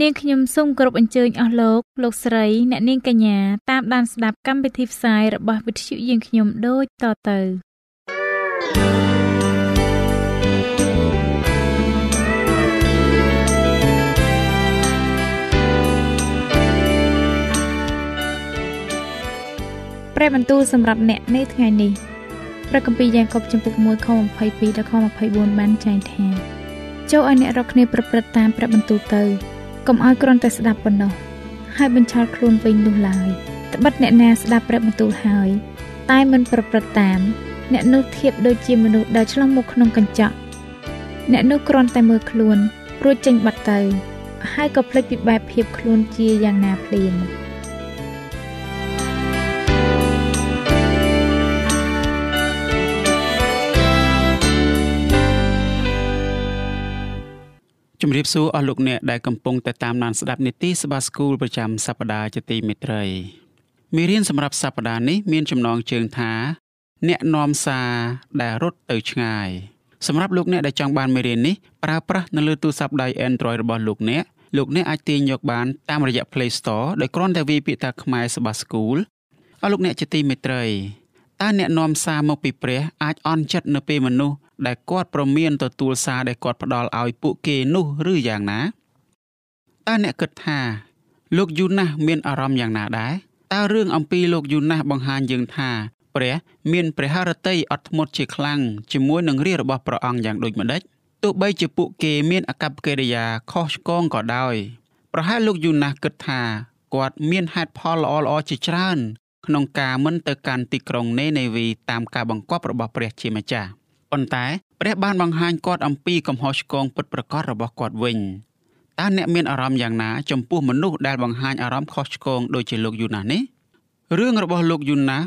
នាងខ្ញុំសូមគោរពអញ្ជើញអស់លោកលោកស្រីអ្នកនាងកញ្ញាតាមដានស្ដាប់កម្មវិធីផ្សាយរបស់វិទ្យុយើងខ្ញុំដូចតទៅព្រះបន្ទូលសម្រាប់អ្នកនៅថ្ងៃនេះព្រះគម្ពីរយ៉ាកុបចំពុក1ខ22ដល់ខ24បានចែងថាចូលឲ្យអ្នករកគ្នាប្រព្រឹត្តតាមព្រះបន្ទូលទៅ កុំឲ្យគ្រាន់តែស្ដាប់ប៉ុណ្ណោះហើយបញ្ឆោតខ្លួនវិញនោះឡើយត្បិតអ្នកណាស្ដាប់ព្រះបន្ទូលហើយ តែមិនប្រព្រឹត្តតាម អ្នកនោះធៀបដូចជាមនុស្សដែលឆ្លងមកក្នុងកញ្ចក់អ្នកនោះគ្រាន់តែមើលខ្លួនរួចចេញបាត់ទៅ ហើយក៏ភ្លេចពីបែបភាពខ្លួនជាយ៉ាងណាភ្លាម ជំរាបសួរអស់លោកអ្នកដែលកំពុងតែតាមដានស្ដាប់នីតិសភាស្គូលប្រចាំសប្ដាហ៍ជាទីមេត្រីមេរៀនសម្រាប់សប្ដាហ៍នេះមានចំណងជើងថា អ្នកនាំសារដែលរត់ទៅឆ្ងាយសម្រាប់លោកអ្នកដែលចង់បានមេរៀននេះប្រើប្រាស់នៅលើទូរស័ព្ទដៃ Android របស់លោកអ្នកលោកអ្នកអាចទាញយកបានតាមរយៈ Play Store ដោយគ្រាន់តែវាយពាក្យថាខ្មែរសភាស្គូលអស់លោកអ្នកជាទីមេត្រីតើអ្នកនាំសារមកពីព្រះអាចអន់ចិត្តនៅពេលមនុស្ស ដែលគាត់ប្រមានទទួលសារដែលគាត់ផ្ដល់ឲ្យពួកគេនោះឬយ៉ាងណាតើអ្នកគិតថាលោកយូណាសមានអារម្មណ៍យ៉ាងណាដែរតើរឿងអំពីលោកយូណាសបង្ហាញយើងថាព្រះមានព្រះハរតីអត់ធ្មត់ជាខ្លាំងជាមួយនឹងរាជរបស់ព្រះអង្គយ៉ាងដូចម្ដេចទោះបីជាពួកគេមានអកប្បកិរិយាខុសឆ្គងក៏ដោយប្រហែលលោកយូណាសគិតថាគាត់មានហេតុផលល្អៗជាច្រើនក្នុងការមិនទៅកាន់ទីក្រុងនេនេវីតាមការបង្គាប់របស់ព្រះជាម្ចាស់ ប៉ុន្តែព្រះបានបង្ហាញគាត់អំពីកំហុសឆ្គងពិតប្រាកដរបស់គាត់វិញតើអ្នកមានអារម្មណ៍យ៉ាងណាចំពោះមនុស្សដែលបង្ហាញអារម្មណ៍ខុសឆ្គងដូចជាលោកយូណានេះរឿងរបស់លោកយូណា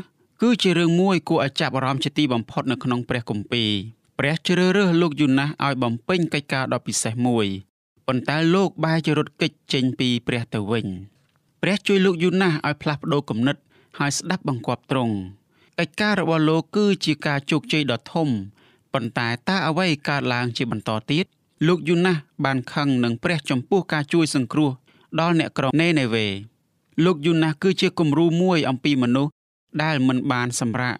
គឺជារឿងមួយគួរឲ្យចាប់អារម្មណ៍ជាទីបំផុតនៅក្នុងព្រះគម្ពីរព្រះជ្រើសរើសលោកយូណាឲ្យបំពេញកិច្ចការដ៏ពិសេសមួយប៉ុន្តែលោកបែរជារត់គេចចេញពីព្រះទៅវិញព្រះជួយលោកយូណាឲ្យផ្លាស់ប្ដូរគំនិតហើយស្ដាប់បង្គាប់ត្រង់កិច្ចការរបស់លោកគឺជាការជោគជ័យដ៏ធំ ប៉ុន្តែតើអ្វីកើតឡើងជាបន្តទៀតលោកយូណាសបានខឹងនឹងព្រះចំពោះការជួយសង្គ្រោះដល់អ្នកក្រុងនេនេវេលោកយូណាសគឺជាគំរូមួយអំពីមនុស្សដែលមិនបានសម្រាក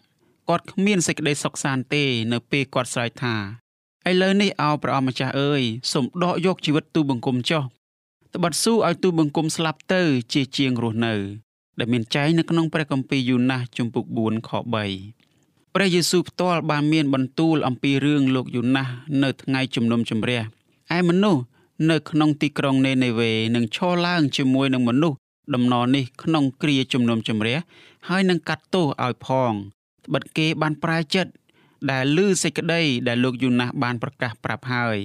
គាត់គ្មានសេចក្តីសុខសាន្តទេ នៅពេលគាត់ស្រែកថាឥឡូវនេះអោព្រះអម្ចាស់អើយសូមដកយកជីវិតទូបង្គំចុះត្បិតស៊ូឲ្យទូបង្គំស្លាប់ទៅ ជាជាងរស់នៅ ដែលមានចែងនៅក្នុងព្រះគម្ពីរយូណាសជំពូក4ខ3 ព្រះយេស៊ូវផ្ទាល់បានមានបន្ទូលអំពីរឿងលោកយូណាសនៅថ្ងៃជំនុំជម្រះឯមនុស្សនៅក្នុងទីក្រុងនេនេវេនឹងឈរឡើងជាមួយនឹងមនុស្សដំណរនេះក្នុងគ្រាជំនុំជម្រះហើយនឹងកាត់ទោសឲ្យផងត្បិតគេបានប្រែចិត្តដែលឮសេចក្តីដែលលោកយូណាសបានប្រកាសប្រាប់ហើយ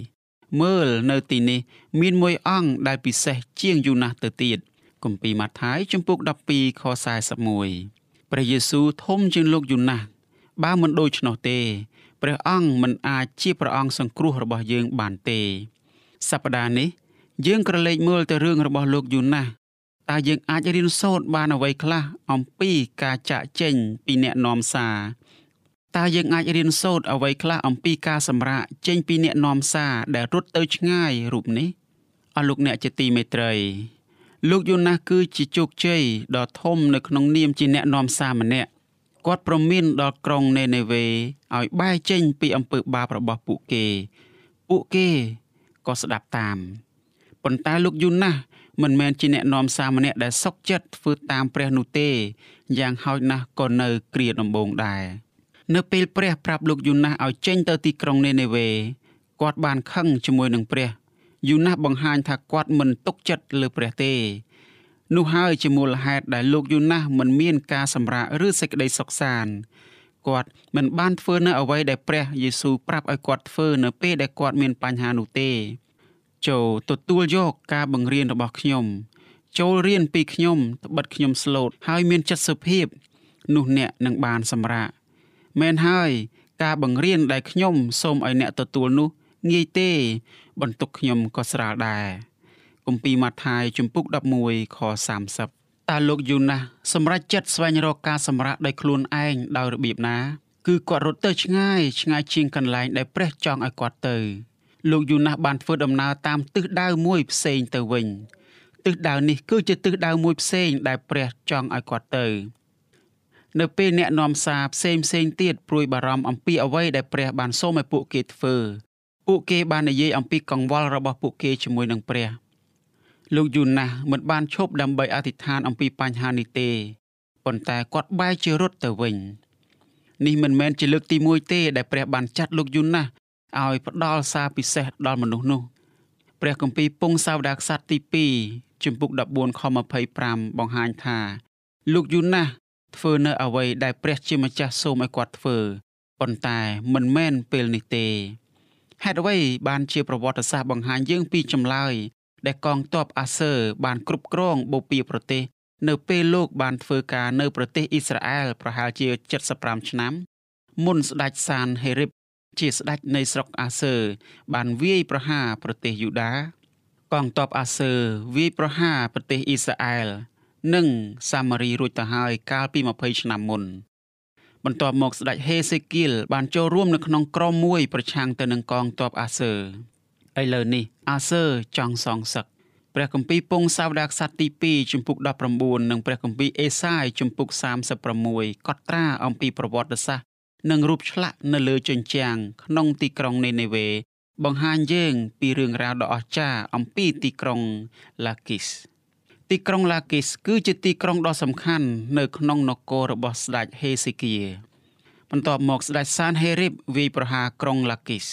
មើលនៅទីនេះ មានមួយអង្គដែលពិសេសជាងយូណាសទៅទៀតគម្ពីរម៉ាថាយជំពូក12ខ41ព្រះយេស៊ូវធំជាងលោកយូណាស បើមិនដូច្នោះទេព្រះអង្គមិនអាចជាព្រះអង្គសង្គ្រោះរបស់យើងបានទេសប្តាហ៍នេះ យើងក្រឡេកមើលទៅរឿងរបស់លោកយូណាសតើយើងអាចរៀនសូត្របានអ្វីខ្លះអំពីការចាក់ចេញពីអ្នកនាំសារតើយើងអាចរៀនសូត្រអ្វីខ្លះអំពីការសម្រាកចេញពីអ្នកនាំសារដែលរត់ទៅឆ្ងាយរូបនេះអស់លោកអ្នកជាទីមេត្រី លោកយូណាសគឺជាជោគជ័យដ៏ធំនៅក្នុងនាមជាអ្នកនាំសារម្នាក់ គាត់ប្រមានដល់ក្រុងនេនេវេឲ្យបែរចេញពីអំពើបាបរបស់ពួកគេ ពួកគេក៏ស្ដាប់តាមប៉ុន្តែលោកយូណាស់មិនមែនជាអ្នកនាំសារម្នាក់ដែលសុកចិត្តធ្វើតាមព្រះនោះទេ យ៉ាងហោចណាស់ក៏នៅគ្រាដំបូងដែរនៅពេលព្រះប្រាប់លោកយូណាស់ឲ្យចេញទៅទីក្រុងនេនេវេគាត់បានខឹងជាមួយនឹងព្រះយូណាស់បង្ហាញថាគាត់មិនទុកចិត្តលើព្រះទេ នោះហើយជាមូលហេតុដែលលោកយូណាសមិនមានការសម្រាកឬសេចក្តីសុខសាន្តគាត់មិនបានធ្វើនៅអ្វីដែលព្រះយេស៊ូវប្រាប់ឲ្យគាត់ធ្វើនៅពេលដែលគាត់មានបញ្ហានោះទេចូលទទួលយកការបង្រៀនរបស់ខ្ញុំចូលរៀនពីខ្ញុំត្បិតខ្ញុំស្លូតហើយមានចិត្តសុភាពនោះអ្នកនឹងបានសម្រាកមែនហើយការបង្រៀនដែលខ្ញុំសូមឲ្យអ្នកទទួលនោះងាយទេ បន្ទុកខ្ញុំក៏ស្រាលដែរ គម្ពីរម៉ាថាយជំពូក11ខ30តើលោកយូណាសសម្រេចចិត្តស្វែងរកការសម្រាកដោយខ្លួនឯងដោយរបៀបណាគឺគាត់រត់ទៅឆ្ងាយឆ្ងាយជាងកន្លែងដែលព្រះចង់ឲ្យគាត់ទៅលោកយូណាសបានធ្វើដំណើរតាមទិសដៅមួយផ្សេងទៅវិញទិសដៅនេះគឺជាទិសដៅមួយផ្សេងដែលព្រះចង់ឲ្យគាត់ទៅនៅពេលអ្នកនាំសារផ្សេងផ្សេងទៀតព្រួយបារម្ភអំពីអ្វីដែលព្រះបានសូមឲ្យពួកគេធ្វើពួកគេបាននិយាយអំពីកង្វល់របស់ពួកគេជាមួយនឹងព្រះ លោកយូណាសមិនបានឈប់ដើម្បីអធិដ្ឋានអំពីបញ្ហានេះទេប៉ុន្តែគាត់បែរជារត់ទៅវិញនេះមិនមែនជាលើកទី1ទេដែលព្រះបានចាត់លោកយូណាសឲ្យផ្ដល់សារពិសេសដល់មនុស្សនោះព្រះគម្ពីរពងសាវតារខ្សត្រទី2ជំពូក14ខ25បង្ហាញថា លោកយូណាសធ្វើនៅអ្វីដែលព្រះជាម្ចាស់សូមឲ្យគាត់ធ្វើប៉ុន្តែមិនមែនពេលនេះទេហេតុអ្វីបានជាប្រវត្តិសាស្ត្របង្ហាញយើងពីចម្លើយ ដែលកងទ័ពអាសឺបានគ្រប់គ្រងបូព៌ាប្រទេស នៅពេលលោកបានធ្វើការនៅប្រទេសអ៊ីស្រាអែលប្រហែលជា75ឆ្នាំ មុនស្ដេចសានហេរិបជាស្ដេចនៃស្រុកអាសឺបានវាយប្រហារប្រទេសយូដា កងទ័ពអាសឺវាយប្រហារប្រទេសអ៊ីស្រាអែលនិងសាម៉ារីរួចទៅហើយកាលពី20ឆ្នាំមុនបន្ទាប់មកស្ដេចហេសេគៀលបានចូលរួមនៅក្នុងក្រុមមួយប្រឆាំងទៅនឹងកងទ័ពអាសឺ ឥឡូវនេះអាសឺចង់សងសឹកព្រះគម្ពីរពងសាវតារខ្សត្រទី2ជំពូក19និងព្រះគម្ពីរអេសាយជំពូក36កត់ត្រាអំពីប្រវត្តិសាស្ត្រនិងរូបឆ្លាក់នៅលើជញ្ជាំងក្នុងទីក្រុងនេនេវេបង្ហាញយើងពីរឿងរ៉ាវដ៏អស្ចារ្យអំពីទីក្រុងឡាគីសទីក្រុងឡាគីសគឺជាទីក្រុងដ៏សំខាន់នៅក្នុងនគររបស់ស្ដេចហេសេគៀបន្ទាប់មកស្ដេចសានហេរីបវាយប្រហារក្រុងឡាគីស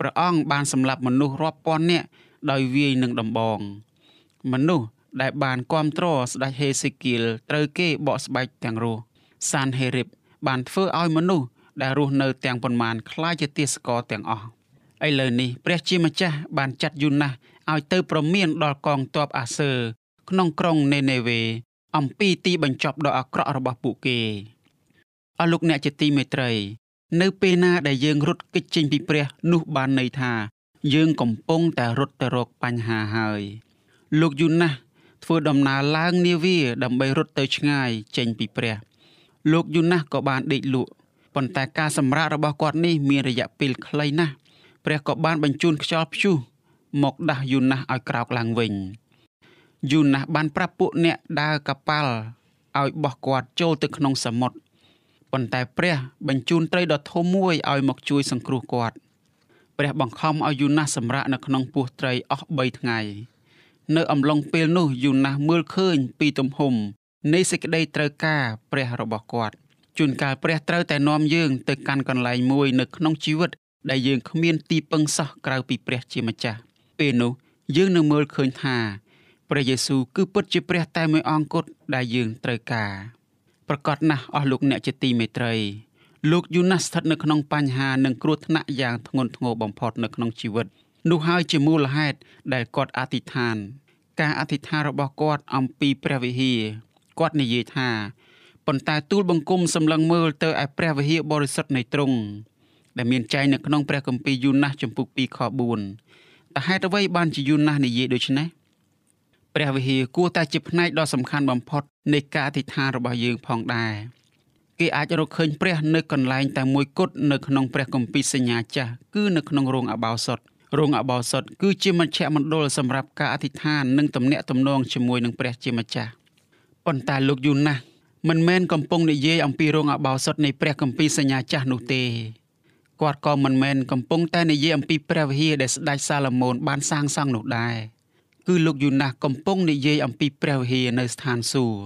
ព្រះអង្គបានសម្លាប់មនុស្សរាប់ពាន់នាក់ដោយវាយនឹងដំបង មនុស្សដែលបានគ្រប់គ្រងស្ដេចហេសេគៀលត្រូវគេបកស្បែកទាំងរស់សានហេរីបបានធ្វើឲ្យមនុស្សដែលរស់នៅទាំងប៉ុន្មានคล้ายជាទាសករទាំងអស់ឥឡូវនេះព្រះជាម្ចាស់បានចាត់យូណាសឲ្យទៅប្រមានដល់កងទ័ពអាសឺក្នុងក្រុងនេនេវេអំពីទីបញ្ចប់ដ៏អាក្រក់របស់ពួកគេអស់លោកអ្នកជាទីមេត្រី នៅពេលណាដែលយើងរត់គេចចេញពីព្រះនោះបានន័យថា យើងកំពុងតែរត់ទៅរកបញ្ហាហើយ លោកយូណាសធ្វើដំណើរឡើងនាវាដើម្បីរត់ទៅឆ្ងាយចេញពីព្រះ លោកយូណាសក៏បានដេកលក់ប៉ុន្តែការសម្រាករបស់គាត់នេះមានរយៈពេលខ្លីណាស់ព្រះក៏បានបញ្ជូនខ្យល់ព្យុះមកដាស់យូណាសឲ្យក្រោកឡើងវិញយូណាសបានប្រាប់ពួកអ្នកដើរកប៉ាល់ឲ្យបោះគាត់ចូលទៅក្នុងសមុទ្រ ប៉ុន្តែព្រះបញ្ជូនត្រីដ៏ធំមួយឲ្យមកជួយសង្គ្រោះគាត់ព្រះបង្ខំឲ្យយូណាសសម្រាកនៅក្នុងពោះត្រីអស់3ថ្ងៃនៅអំឡុងពេលនោះយូណាសមើលឃើញពីទំហំនៃសេចក្តីត្រូវការព្រះរបស់គាត់ជួនកាលព្រះត្រូវតែនាំយើងទៅកាន់កន្លែងមួយនៅក្នុងជីវិតដែលយើងគ្មានទីពឹងសោះក្រៅពីព្រះជាម្ចាស់ពេលនោះយើងនឹងមើលឃើញថាព្រះយេស៊ូវគឺពិតជាព្រះតែមួយអង្គគត់ដែលយើងត្រូវការ ប្រកាសណាស់អស់លោកអ្នកជាទីមេត្រីលោកយូណាសស្ថិតនៅក្នុងបញ្ហានិងគ្រោះថ្នាក់យ៉ាងធ្ងន់ធ្ងរបំផុតនៅក្នុងជីវិតនោះហើយជាមូលហេតុដែលគាត់អធិដ្ឋាន ការអធិដ្ឋានរបស់គាត់អំពីព្រះវិហារគាត់និយាយថាប៉ុន្តែទូលបង្គំសម្លឹងមើលទៅឯព្រះវិហារបរិសុទ្ធនៃទ្រង់ដែលមានចែងនៅក្នុងព្រះគម្ពីរយូណាសចំពុក2ខ4តើហេតុអ្វីបានជាយូណាសនិយាយដូច្នេះ ព្រះវិហារគួរតែជាផ្នែកដ៏សំខាន់បំផុតនៃការអធិដ្ឋានរបស់យើងផងដែរគេអាចរកឃើញព្រះនៅកន្លែងតែមួយគត់នៅក្នុងព្រះគម្ពីរសញ្ញាចាស់គឺនៅក្នុងរោងអបោសុតរោងអបោសុតគឺជាមជ្ឈមណ្ឌលសម្រាប់ការអធិដ្ឋាននិងទំនាក់ទំនងជាមួយនឹងព្រះជាម្ចាស់ប៉ុន្តែលោកយូណាសមិនមែនកំពុងនិយាយអំពីរោងអបោសុតនៃព្រះគម្ពីរសញ្ញាចាស់នោះទេគាត់ក៏មិនមែនកំពុងតែនិយាយអំពីព្រះវិហារដែលស្ដេចសាឡូមោនបានសាងសង់នោះដែរ គឺលោកយូណាសកំពុងនិយាយអំពីព្រះវិហារនៅស្ថានសួគ៌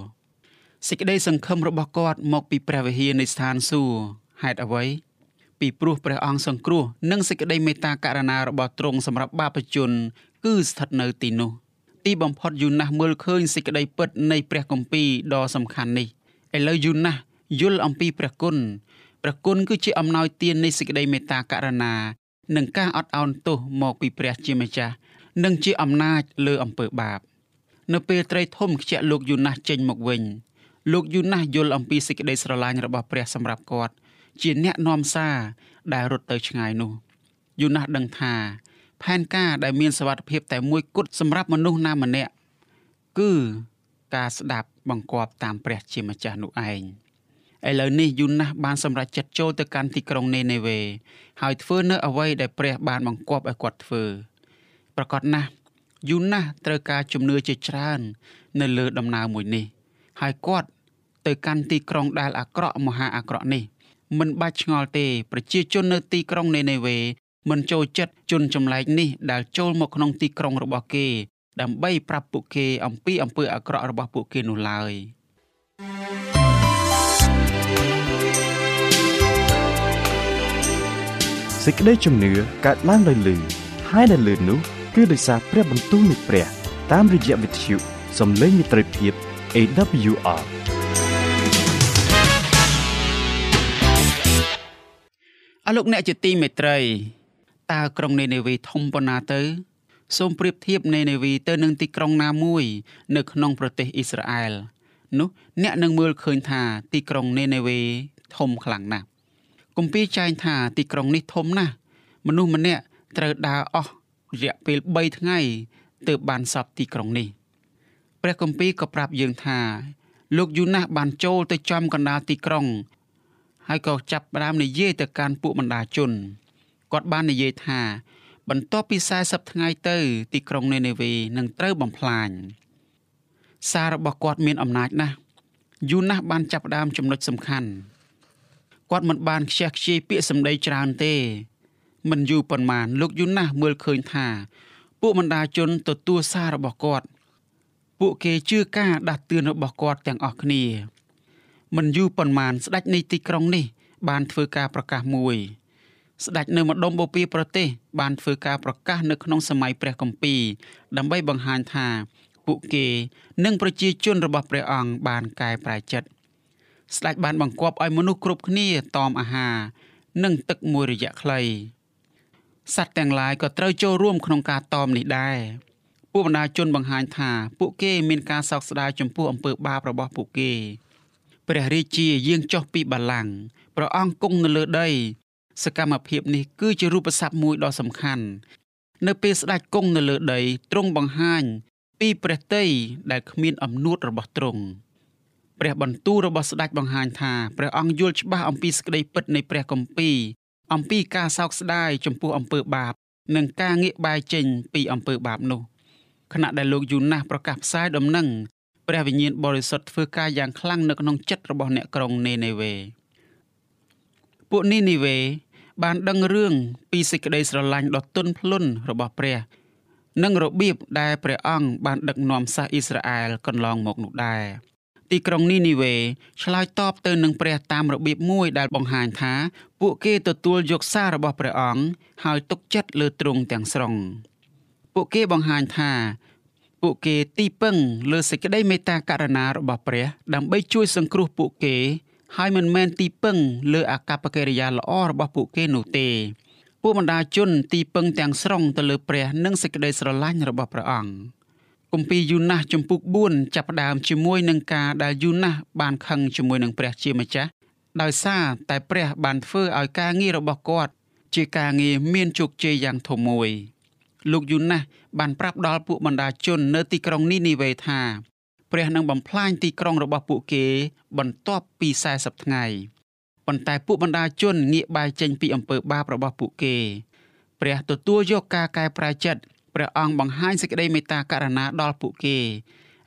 សេចក្តីសង្ឃឹមរបស់គាត់មកពីព្រះវិហារនៃស្ថានសួគ៌ហេតុអ្វីពីព្រោះព្រះអង្គសង្គ្រោះនិងសេចក្តីមេត្តាករុណារបស់ទ្រង់សម្រាប់បាបជន គឺស្ថិតនៅទីនោះទីបំផុតយូណាសមើលឃើញសេចក្តីពិតនៃព្រះគម្ពីរដ៏សំខាន់នេះឥឡូវយូណាសយល់អំពីព្រះគុណព្រះគុណគឺជាអំណោយទាននៃសេចក្តីមេត្តាករុណា និងការអត់ឱនទោសមកពីព្រះជាម្ចាស់ និងជាអំណាចលើអំពើបាប នៅពេលត្រីធំខ្ជាក់លោកយូណាស់ចេញមកវិញលោកយូណាស់យល់អំពីសេចក្តីស្រឡាញ់របស់ព្រះសម្រាប់គាត់ ជាអ្នកនាំសារដែលរត់ទៅឆ្ងាយនោះយូណាស់ដឹងថាផែនការដែលមានសវត្ថភាពតែមួយគត់សម្រាប់មនុស្សណាម្នាក់គឺការស្ដាប់បង្គាប់តាមព្រះជាម្ចាស់នោះឯងឥឡូវនេះយូណាស់បានសម្រេចចិត្តចូលទៅកាន់ទីក្រុងនេនេវេហើយធ្វើនៅអ្វីដែលព្រះបានបង្គាប់ឲ្យគាត់ធ្វើ ប្រកាសណាស់យូណាស់ត្រូវការជំនឿជាច្រើន នៅលើដំណើរមួយនេះ ហើយគាត់ ទៅកាន់ទីក្រុងដែលអាក្រក់មហាអាក្រក់នេះមិនបាច់ឆ្ងល់ទេ ប្រជាជននៅទីក្រុងនេនេវេមិនចូលចិត្តជនចម្លែកនេះដែលចូលមកក្នុងទីក្រុងរបស់គេ ដើម្បីប្រាប់ពួកគេអំពីអំពើអាក្រក់របស់ពួកគេនោះឡើយសេចក្តីជំនឿកើតឡើងដោយលឺហើយដែលលឺនោះ គឺដោយសារព្រះបន្ទូលនៃព្រះ តាមរយៈវិទ្យុសំឡេងមិត្តភាព AWR អរលោកអ្នកជាទីមេត្រីតើក្រុងនេនេវីធំប៉ុណ្ណាទៅសូមប្រៀបធៀបនេនេវីទៅនឹងទីក្រុងណាមួយ នៅក្នុងប្រទេសអ៊ីស្រាអែលនោះអ្នកនឹងមើលឃើញថាទីក្រុងនេនេវីធំខ្លាំងណាស់គម្ពីរចែងថាទីក្រុងនេះធំណាស់មនុស្សម្នាក់ត្រូវដើរអស់ រយៈពេល3ថ្ងៃទើបបានសពទីក្រុងនេះព្រះគម្ពីរក៏ប្រាប់យើងថា លោកយូណាស់បានចូលទៅចំកណ្ដាលទីក្រុង ហើយក៏ចាប់ផ្ដើមនិយាយទៅកាន់ពួកបណ្ដាជនគាត់បាននិយាយថាបន្ទាប់ពី40ថ្ងៃទៅ ទីក្រុងនេនេវីនឹងត្រូវបំផ្លាញសាររបស់គាត់មានអំណាចណាស់យូណាស់បានចាប់ផ្ដើមចំណុចសំខាន់គាត់មិនបានខ្ជះខ្ជាយពាក្យសម្ដីច្រើនទេ មិនយូរប៉ុន្មានលោកយូណាស់មើលឃើញថា ពួកបណ្ដាជនទទួលសាររបស់គាត់ពួកគេជឿការដាស់តឿនរបស់គាត់ទាំងអស់គ្នាមិនយូរប៉ុន្មានស្ដេចនៃទីក្រុងនេះ បានធ្វើការប្រកាសមួយ ស្ដេចនៅម្ដុំបូព៌ាប្រទេស បានធ្វើការប្រកាសនៅក្នុងសម័យព្រះគម្ពីរដើម្បីបង្ហាញថា ពួកគេនិងប្រជាជនរបស់ព្រះអង្គបានកែប្រែចិត្តស្ដេចបានបង្គាប់ឲ្យមនុស្សគ្រប់គ្នាតមអាហារនិងទឹកមួយរយៈខ្លី សត្វទាំងឡាយក៏ត្រូវចូលរួមក្នុងការតមនេះដែរពួកបណ្ដាជនបង្ហាញថាពួកគេមានការសោកស្ដាយចំពោះអំពើបាបរបស់ពួកគេព្រះរាជាយាងចុះពីបល្ល័ង្កព្រះអង្គគង់នៅលើដី សកម្មភាពនេះគឺជារូបស័ព្ទមួយដ៏សំខាន់នៅពេលស្ដេចគង់នៅលើដីទ្រង់បង្ហាញ ពីព្រះតីដែលគ្មានអំនួតរបស់ទ្រង់ព្រះបន្ទូលរបស់ស្ដេចបង្ហាញថាព្រះអង្គយល់ច្បាស់អំពីសេចក្តីពិតនៃព្រះគម្ពីរ អំពីការសោកស្ដាយចំពោះអំពើបាប និងការងាកបែរចេញពីអំពើបាបនោះខណៈដែលលោកយូណាស់ប្រកាសផ្សាយដំណឹងព្រះវិញ្ញាណបរិសុទ្ធធ្វើការយ៉ាងខ្លាំងនៅក្នុងចិត្តរបស់អ្នកក្រុងនេនេវេពួកនេនេវេបានដឹងរឿងពីសេចក្តីស្រឡាញ់ដ៏ទន់ភ្លន់របស់ព្រះ និងរបៀបដែលព្រះអង្គបានដឹកនាំសាសអ៊ីស្រាអែលកន្លងមកនោះដែរ ទីក្រុងនីនីវេឆ្លើយតបទៅនឹងព្រះតាមរបៀបមួយដែលបង្ហាញថាពួកគេទទួលយកសាររបស់ព្រះអង្គហើយទុកចិត្តលើទ្រង់ទាំងស្រុងពួកគេបង្ហាញថាពួកគេទីពឹងលើសេចក្តីមេត្តាករុណារបស់ព្រះ ដើម្បីជួយសង្គ្រោះពួកគេហើយមិនមែនទីពឹងលើអាកប្បកិរិយាល្អរបស់ពួកគេនោះទេពួកបណ្ដាជនទីពឹងទាំងស្រុងទៅលើព្រះនិងសេចក្តីស្រឡាញ់របស់ព្រះអង្គ គម្ពីរយូណាស់ចំពុក4ចាប់ផ្ដើមជាមួយនឹងការដែលយូណាស់បានខឹងជាមួយនឹងព្រះជាម្ចាស់ដោយសារតែព្រះបានធ្វើឲ្យការងាររបស់គាត់ជាការងារមានជោគជ័យយ៉ាងធំមួយលោកយូណាស់បានប្រាប់ដល់ពួកបណ្ដាជននៅទីក្រុងនីនីវេថាព្រះនឹងបំផ្លាញទីក្រុងរបស់ពួកគេបន្ទាប់ពី40ថ្ងៃប៉ុន្តែពួកបណ្ដាជនងាកបែរចេញពីអំពើបាបរបស់ពួកគេ ព្រះទទួលយកការកែប្រែចិត្ត ព្រះអង្គបង្ហាញសេចក្តីមេត្តាករុណាដល់ពួកគេ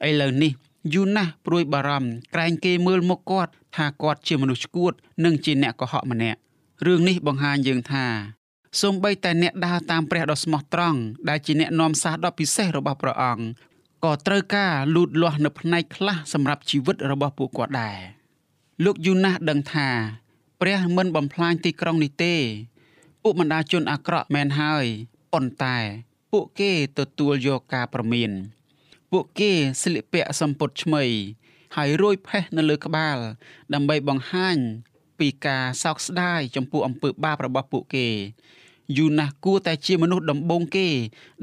ឥឡូវនេះយូណាស់ព្រួយបារម្ភក្រែងគេមើលមុខគាត់ថាគាត់ជាមនុស្សឈួត និងជាអ្នកកុហកម្នាក់រឿងនេះបង្ហាញយើងថាសូម្បីតែអ្នកដើរតាមព្រះដ៏ស្មោះត្រង់ដែលជាអ្នកនាំសារដ៏ពិសេសរបស់ព្រះអង្គក៏ត្រូវការលូតលាស់នៅផ្នែកខ្លះសម្រាប់ជីវិតរបស់ពួកគាត់ដែរលោកយូណាស់ដឹងថា ព្រះមិនបំផ្លាញទីក្រុងនេះទេពួកបណ្ដាជនអាក្រក់មែនហើយប៉ុន្តែ ពួកគេទទួលយកការប្រមាន ពួកគេស្លៀកពាក់សម្ពុតឆ្មៃហើយរួយផេះនៅលើក្បាល ដើម្បីបង្ហាញពីការសោកស្ដាយចំពោះអំពើបាបរបស់ពួកគេយូណាស់គួរតែជាមនុស្សដំបូងគេ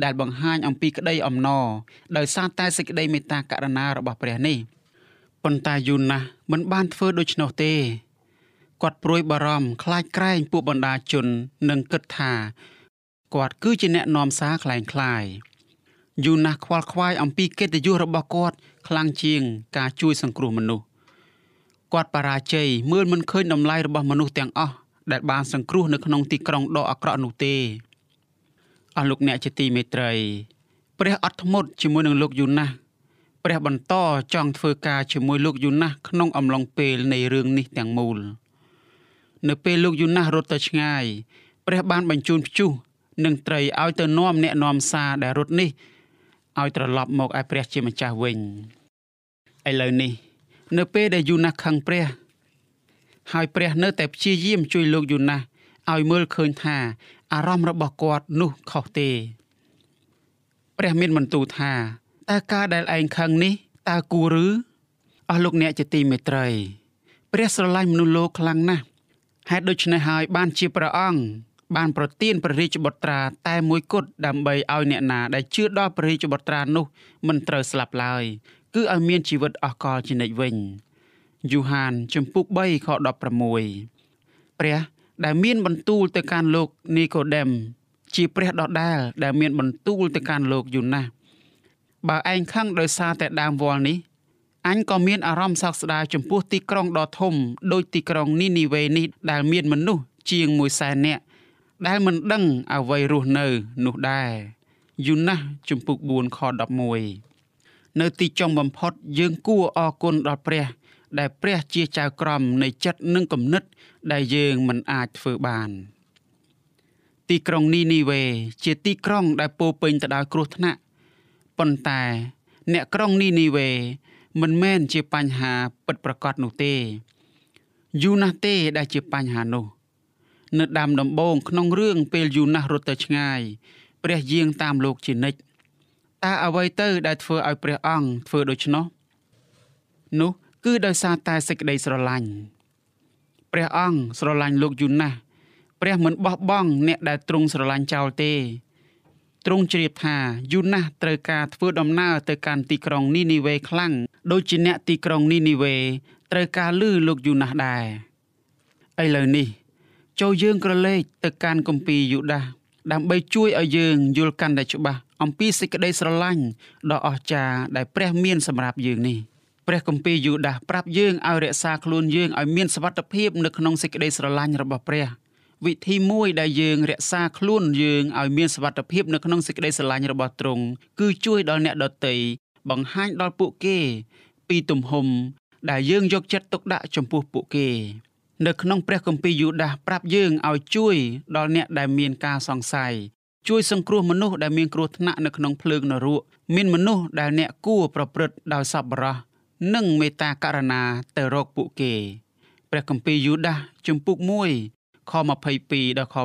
ដែលបង្ហាញអំពីក្តីអំណរដោយសារតែសេចក្តីមេត្តាករុណារបស់ព្រះនេះប៉ុន្តែយូណាស់មិនបានធ្វើដូច្នោះទេគាត់ព្រួយបារម្ភខ្លាចក្រែងពួកបណ្ដាជន និងគិតថា គាត់គឺជាអ្នកនាំសារคล้ายคล้ายយូណាស់ខ្វល់ខ្វាយអំពីកិត្តិយសរបស់គាត់ខ្លាំងជាងការជួយសង្គ្រោះមនុស្សគាត់បរាជ័យមើលមិនឃើញតម្លៃរបស់មនុស្សទាំងអស់ដែលបានសង្គ្រោះនៅក្នុងទីក្រុងដ៏អាក្រក់នោះទេអស់លោកអ្នកជាទីមេត្រីព្រះអត់ធ្មត់ជាមួយនឹងលោកយូណាស់ព្រះបន្តចង់ធ្វើការជាមួយលោកយូណាស់ក្នុងអំឡុងពេលនៃរឿងនេះទាំងមូលនៅពេលលោកយូណាស់រត់ទៅឆ្ងាយព្រះបានបញ្ជូនព្យុះ និងត្រីឲ្យទៅនាំអ្នកនាំសារដែលរត់នេះឲ្យត្រឡប់មកឯព្រះជាម្ចាស់វិញឥឡូវនេះ នៅពេលដែលយូណាស់ខឹងព្រះ ហើយព្រះនៅតែព្យាយាមជួយលោកយូណាស់ឲ្យមើលឃើញថា អារម្មណ៍របស់គាត់នោះខុសទេព្រះមានបន្ទូលថាតើការដែលឯងខឹងនេះតើគួរឬអស់លោកអ្នកជាទីមេត្រី ព្រះស្រឡាញ់មនុស្សលោកខ្លាំងណាស់ហេតុដូច្នេះហើយបានជាព្រះអង្គ បានប្រទានព្រះរាជបុត្រាតែមួយគត់ដើម្បីឲ្យអ្នកណាដែលជឿដល់ព្រះរាជបុត្រានោះមិនត្រូវស្លាប់ឡើយគឺឲ្យមានជីវិតអស់កលជានិច្ចវិញយូហានជំពូក3ខ16ព្រះដែលមានបន្ទូលទៅកាន់លោកនីកូដេមជាព្រះដដែលដែលមានបន្ទូលទៅកាន់លោកយូណាស់បើឯងខឹងដោយសារតែដើមវល់នេះអញក៏មានអារម្មណ៍សោកស្ដាយចំពោះទីក្រុងដ៏ធំ ដូចទីក្រុងនីនីវេនេះដែលមានមនុស្សជាង1សែននាក់ ដែលមិនដឹងអ្វីរស់នៅនោះដែរយូណាស់ជំពូក4ខ11នៅទីចុងបំផុតយើងគួរអរគុណដល់ព្រះ ដែលព្រះជាចៅក្រមនៃចិត្តនិងគំនិត ដែលយើងមិនអាចធ្វើបានទីក្រុងនីនីវេជាទីក្រុងដែលពោពេញទៅដោយគ្រោះថ្នាក់ប៉ុន្តែអ្នកក្រុងនីនីវេមិនមែនជាបញ្ហាពិតប្រាកដនោះទេយូណាស់ទេដែលជាបញ្ហានោះ នៅដើមដំបូងក្នុងរឿងពេលយូណាស់រត់ទៅឆ្ងាយព្រះយាងតាមលោកជានិច្ចតើអ្វីទៅដែលធ្វើឲ្យព្រះអង្គធ្វើដូច្នោះនោះគឺដោយសារតែសេចក្តីស្រឡាញ់ព្រះអង្គស្រឡាញ់លោកយូណាស់ព្រះមិនបោះបង់អ្នកដែលទ្រង់ស្រឡាញ់ចោលទេទ្រង់ជ្រាបថាយូណាស់ត្រូវការធ្វើដំណើរទៅកាន់ទីក្រុងនីនីវេខ្លាំងដូចជាអ្នកទីក្រុងនីនីវេត្រូវការលឺលោកយូណាស់ដែរឥឡូវនេះ ចូលយើងក្រឡេកទៅកាន់គម្ពីរយូដាដើម្បីជួយឲ្យយើងយល់កាន់តែច្បាស់អំពីសេចក្តីស្រឡាញ់ដ៏អស្ចារ្យដែលព្រះមានសម្រាប់យើងនេះព្រះគម្ពីរយូដាប្រាប់យើងឲ្យរក្សាខ្លួនយើងឲ្យមានសុវត្ថិភាពនៅក្នុងសេចក្តីស្រឡាញ់របស់ព្រះវិធីមួយដែលយើងរក្សាខ្លួនយើងឲ្យមានសុវត្ថិភាពនៅក្នុងសេចក្តីស្រឡាញ់របស់ទ្រង់គឺជួយដល់អ្នកដទៃបង្ហាញដល់ពួកគេ ពីទំហំដែលយើងយកចិត្តទុកដាក់ចំពោះពួកគេ នៅក្នុងព្រះគម្ពីរយូដាសប្រាប់យើងឲ្យជួយដល់អ្នកដែលមានការសង្ស័យជួយសង្គ្រោះមនុស្សដែលមានគ្រោះថ្នាក់នៅក្នុងភ្លើងនរកមានមនុស្សដែលអ្នកគួរប្រព្រឹត្តដោយសប្បុរសនិងមេត្តាករុណាទៅរកពួកគេព្រះគម្ពីរយូដាសជំពូក1ខ22ដល់ខ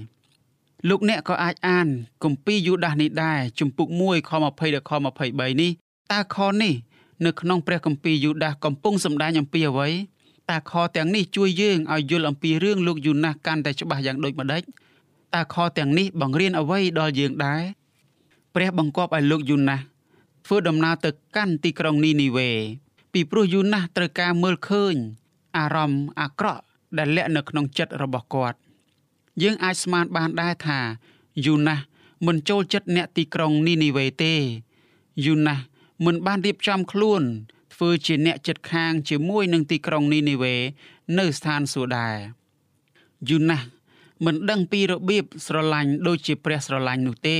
23លោកអ្នកក៏អាចអានគម្ពីរយូដាសនេះដែរជំពូក1ខ20ដល់ខ23នេះតើខនេះនៅក្នុងព្រះគម្ពីរយូដាសកំពុងសម្ដែងអំពីអ្វី តើខទាំងនេះជួយយើងឲ្យយល់អំពីរឿងលោកយូណាស់កាន់តែច្បាស់យ៉ាងដូចម្ដេចតើខទាំងនេះបង្រៀនអ្វីដល់យើងដែរព្រះបង្គាប់ឲ្យលោកយូណាស់ធ្វើដំណើរទៅកាន់ទីក្រុងនីនីវេពីព្រោះយូណាស់ត្រូវការមើលឃើញ អារម្មណ៍អាក្រក់ដែលលាក់នៅក្នុងចិត្តរបស់គាត់ យើងអាចស្មានបានដែរថាយូណាស់មិនចូលចិត្តអ្នកទីក្រុងនីនីវេទេយូណាស់មិនបានរៀបចំខ្លួន ធ្វើជាអ្នកចិត្តខាងជាមួយនឹងទីក្រុងនីនីវេនៅស្ថានសួគ៌ដែរយូណាស់មិនដឹងពីរបៀបស្រឡាញ់ដូចជាព្រះស្រឡាញ់នោះទេ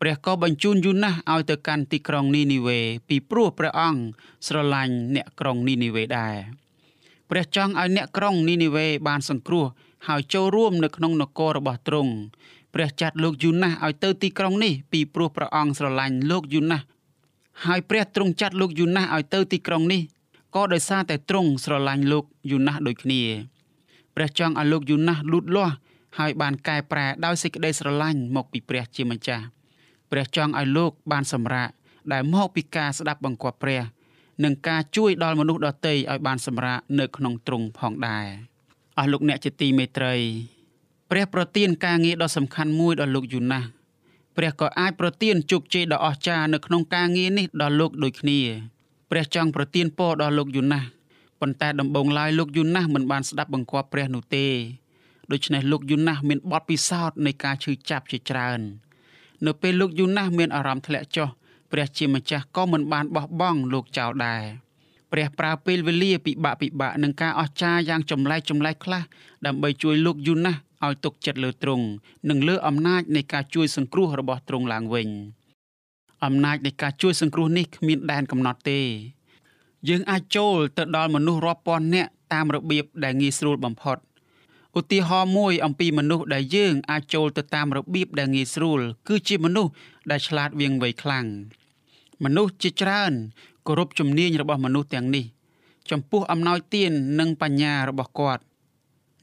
ព្រះក៏បញ្ជូនយូណាស់ឲ្យទៅកាន់ទីក្រុងនីនីវេពីព្រោះព្រះអង្គស្រឡាញ់អ្នកក្រុងនីនីវេដែរព្រះចង់ឲ្យអ្នកក្រុងនីនីវេបានសង្គ្រោះហើយចូលរួមនៅក្នុងនគររបស់ទ្រង់ព្រះចាត់លោកយូណាស់ឲ្យទៅទីក្រុងនេះពីព្រោះព្រះអង្គស្រឡាញ់លោកយូណាស់ ហើយព្រះទ្រង់ចាត់លោកយូណាស់ឲ្យទៅទីក្រុងនេះក៏ដោយសារតែទ្រង់ស្រឡាញ់លោកយូណាស់ដូចគ្នាព្រះចង់ឲ្យលោកយូណាស់លូតលាស់ហើយបានកែប្រែដោយសេចក្តីស្រឡាញ់មកពីព្រះជាម្ចាស់ព្រះចង់ឲ្យលោកបានសម្រាកដែលមកពីការស្ដាប់បង្គាប់ព្រះនិងការជួយដល់មនុស្សដទៃឲ្យបានសម្រាកនៅក្នុងទ្រង់ផងដែរអស់លោកអ្នកជាទីមេត្រី ព្រះប្រទានការងារដ៏សំខាន់មួយដល់លោកយូណាស់ ព្រះក៏អាចប្រទានជោគជ័យដ៏អស្ចារ្យនៅក្នុងការងារនេះដល់លោកដូចគ្នាព្រះចង់ប្រទានពរដល់លោកយូណាស់ប៉ុន្តែដំបូងឡើយលោកយូណាស់មិនបានស្ដាប់បង្គាប់ព្រះនោះទេដូច្នេះលោកយូណាស់មានបទពិសោធន៍នៃការឈឺចាប់ជាច្រើននៅពេលលោកយូណាស់មានអារម្មណ៍ធ្លាក់ចុះព្រះជាម្ចាស់ក៏មិនបានបោះបង់លោកចោលដែរព្រះប្រើពេលវេលាពិបាកពិបាកនឹងការអស្ចារ្យយ៉ាងចម្លែកចម្លែកខ្លះដើម្បីជួយលោកយូណាស់ ឲ្យទុកចិត្តលើទ្រង់និងលើអំណាចនៃការជួយសង្គ្រោះរបស់ទ្រង់ឡើងវិញអំណាចនៃការជួយសង្គ្រោះនេះគ្មានដែនកំណត់ទេ យើងអាចចូលទៅដល់មនុស្សរាប់ពាន់នាក់តាមរបៀបដែលងាយស្រួលបំផុតឧទាហរណ៍មួយអំពីមនុស្សដែលយើងអាចចូលទៅតាមរបៀបដែលងាយស្រួល គឺជាមនុស្សដែលឆ្លាតវៀងវៃខ្លាំងមនុស្សជាច្រើនគោរពជំនាញរបស់មនុស្សទាំងនេះ ចំពោះអំណោយទាននិងបញ្ញារបស់គាត់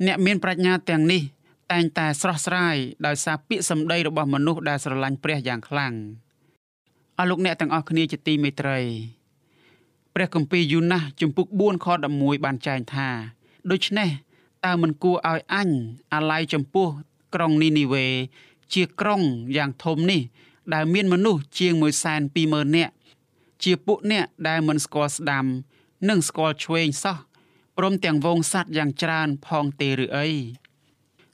អ្នកមានប្រាជ្ញាទាំងនេះ តែងតែស្រស់ស្រាយដោយសារពាក្យសម្ដីរបស់មនុស្សដែលស្រឡាញ់ព្រះយ៉ាងខ្លាំងអស់លោកអ្នកទាំងអស់គ្នាជាទីមេត្រីព្រះគម្ពីរយូណាសជំពូក4ខ11បានចែងថាដូច្នេះតើមិនគួរឲ្យអញអាល័យចំពោះក្រុងនីនីវេជាក្រុងយ៉ាងធំនេះ ដែលមានមនុស្សជាង120,000នាក់ជាពួកអ្នកដែលមិនស្គាល់ស្ដាំ និងស្គាល់ឆ្វេងសោះព្រមទាំងវងសัตว์យ៉ាងច្រើនផងទេឬអី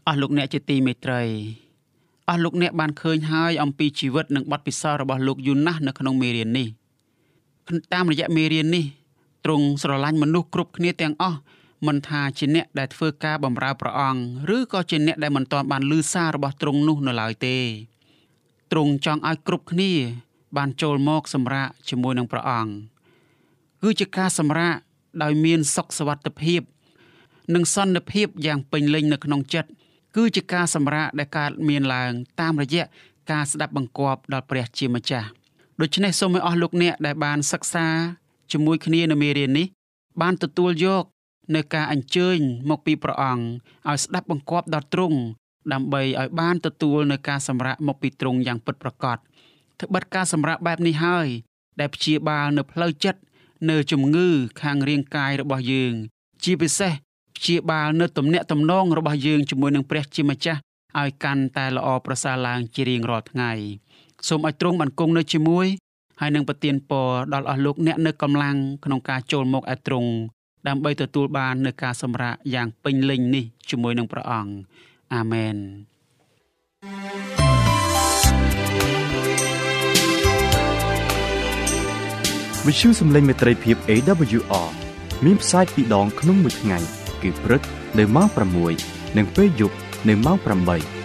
អស់លោកអ្នកជាទីមេត្រីអស់លោកអ្នកបានឃើញហើយអំពីជីវិតនិងបទពិសោធន៍របស់លោកយូណាស់នៅក្នុងមេរៀននេះតាមរយៈមេរៀននេះទ្រង់ស្រឡាញ់មនុស្សគ្រប់គ្នាទាំងអស់មិនថាជាអ្នកដែលធ្វើការបម្រើព្រះអង្គឬក៏ជាអ្នកដែលមិនទាន់បានឮសាររបស់ទ្រង់នោះនៅឡើយទេទ្រង់ចង់ឲ្យគ្រប់គ្នា បានចូលមកសម្រាកជាមួយនឹងព្រះអង្គគឺជាការសម្រាកដោយមានសុខសวัสดิភាព និងសន្តិភាពយ៉ាងពេញលេញនៅក្នុងចិត្ត គឺជាការសម្រាកដែលកើតមានឡើង តាមរយៈការស្ដាប់បង្គាប់ដល់ព្រះជាម្ចាស់ដូច្នេះសូមឲ្យអស់លោកអ្នកដែលបានសិក្សាជាមួយគ្នានៅមេរៀននេះបានទទួលយកនៅការអញ្ជើញមកពីព្រះអង្គឲ្យស្ដាប់បង្គាប់ដល់ទ្រង់ដើម្បីឲ្យបានទទួលនៅការសម្រាកមកពីទ្រង់យ៉ាងពិតប្រាកដត្បិតការសម្រាកបែបនេះហើយ ដែលព្យាបាលនៅផ្លូវចិត្តនៅជំងឺខាងរាងកាយរបស់យើង ជាពិសេស ព្យាបាលនៅទំនាក់ទំនងរបស់យើងជាមួយនឹងព្រះជាម្ចាស់ឲ្យកាន់តែល្អប្រសើរឡើងជារៀងរាល់ថ្ងៃសូមឲ្យទ្រង់បានគង់នៅជាមួយហើយនឹងប្រទានពរដល់អស់លោកអ្នកនៅកម្លាំងក្នុងការចូលមកឯទ្រង់ដើម្បីទទួលបាននូវការសម្រាកយ៉ាងពេញលេញនេះជាមួយនឹងព្រះអង្គអាមែនវិទ្យុសំឡេងមេត្រីភាព AWR មានផ្សាយពីរដងក្នុងមួយថ្ងៃ គឺព្រឹកនៅម៉ោង6និងពេលយប់នៅម៉ោង8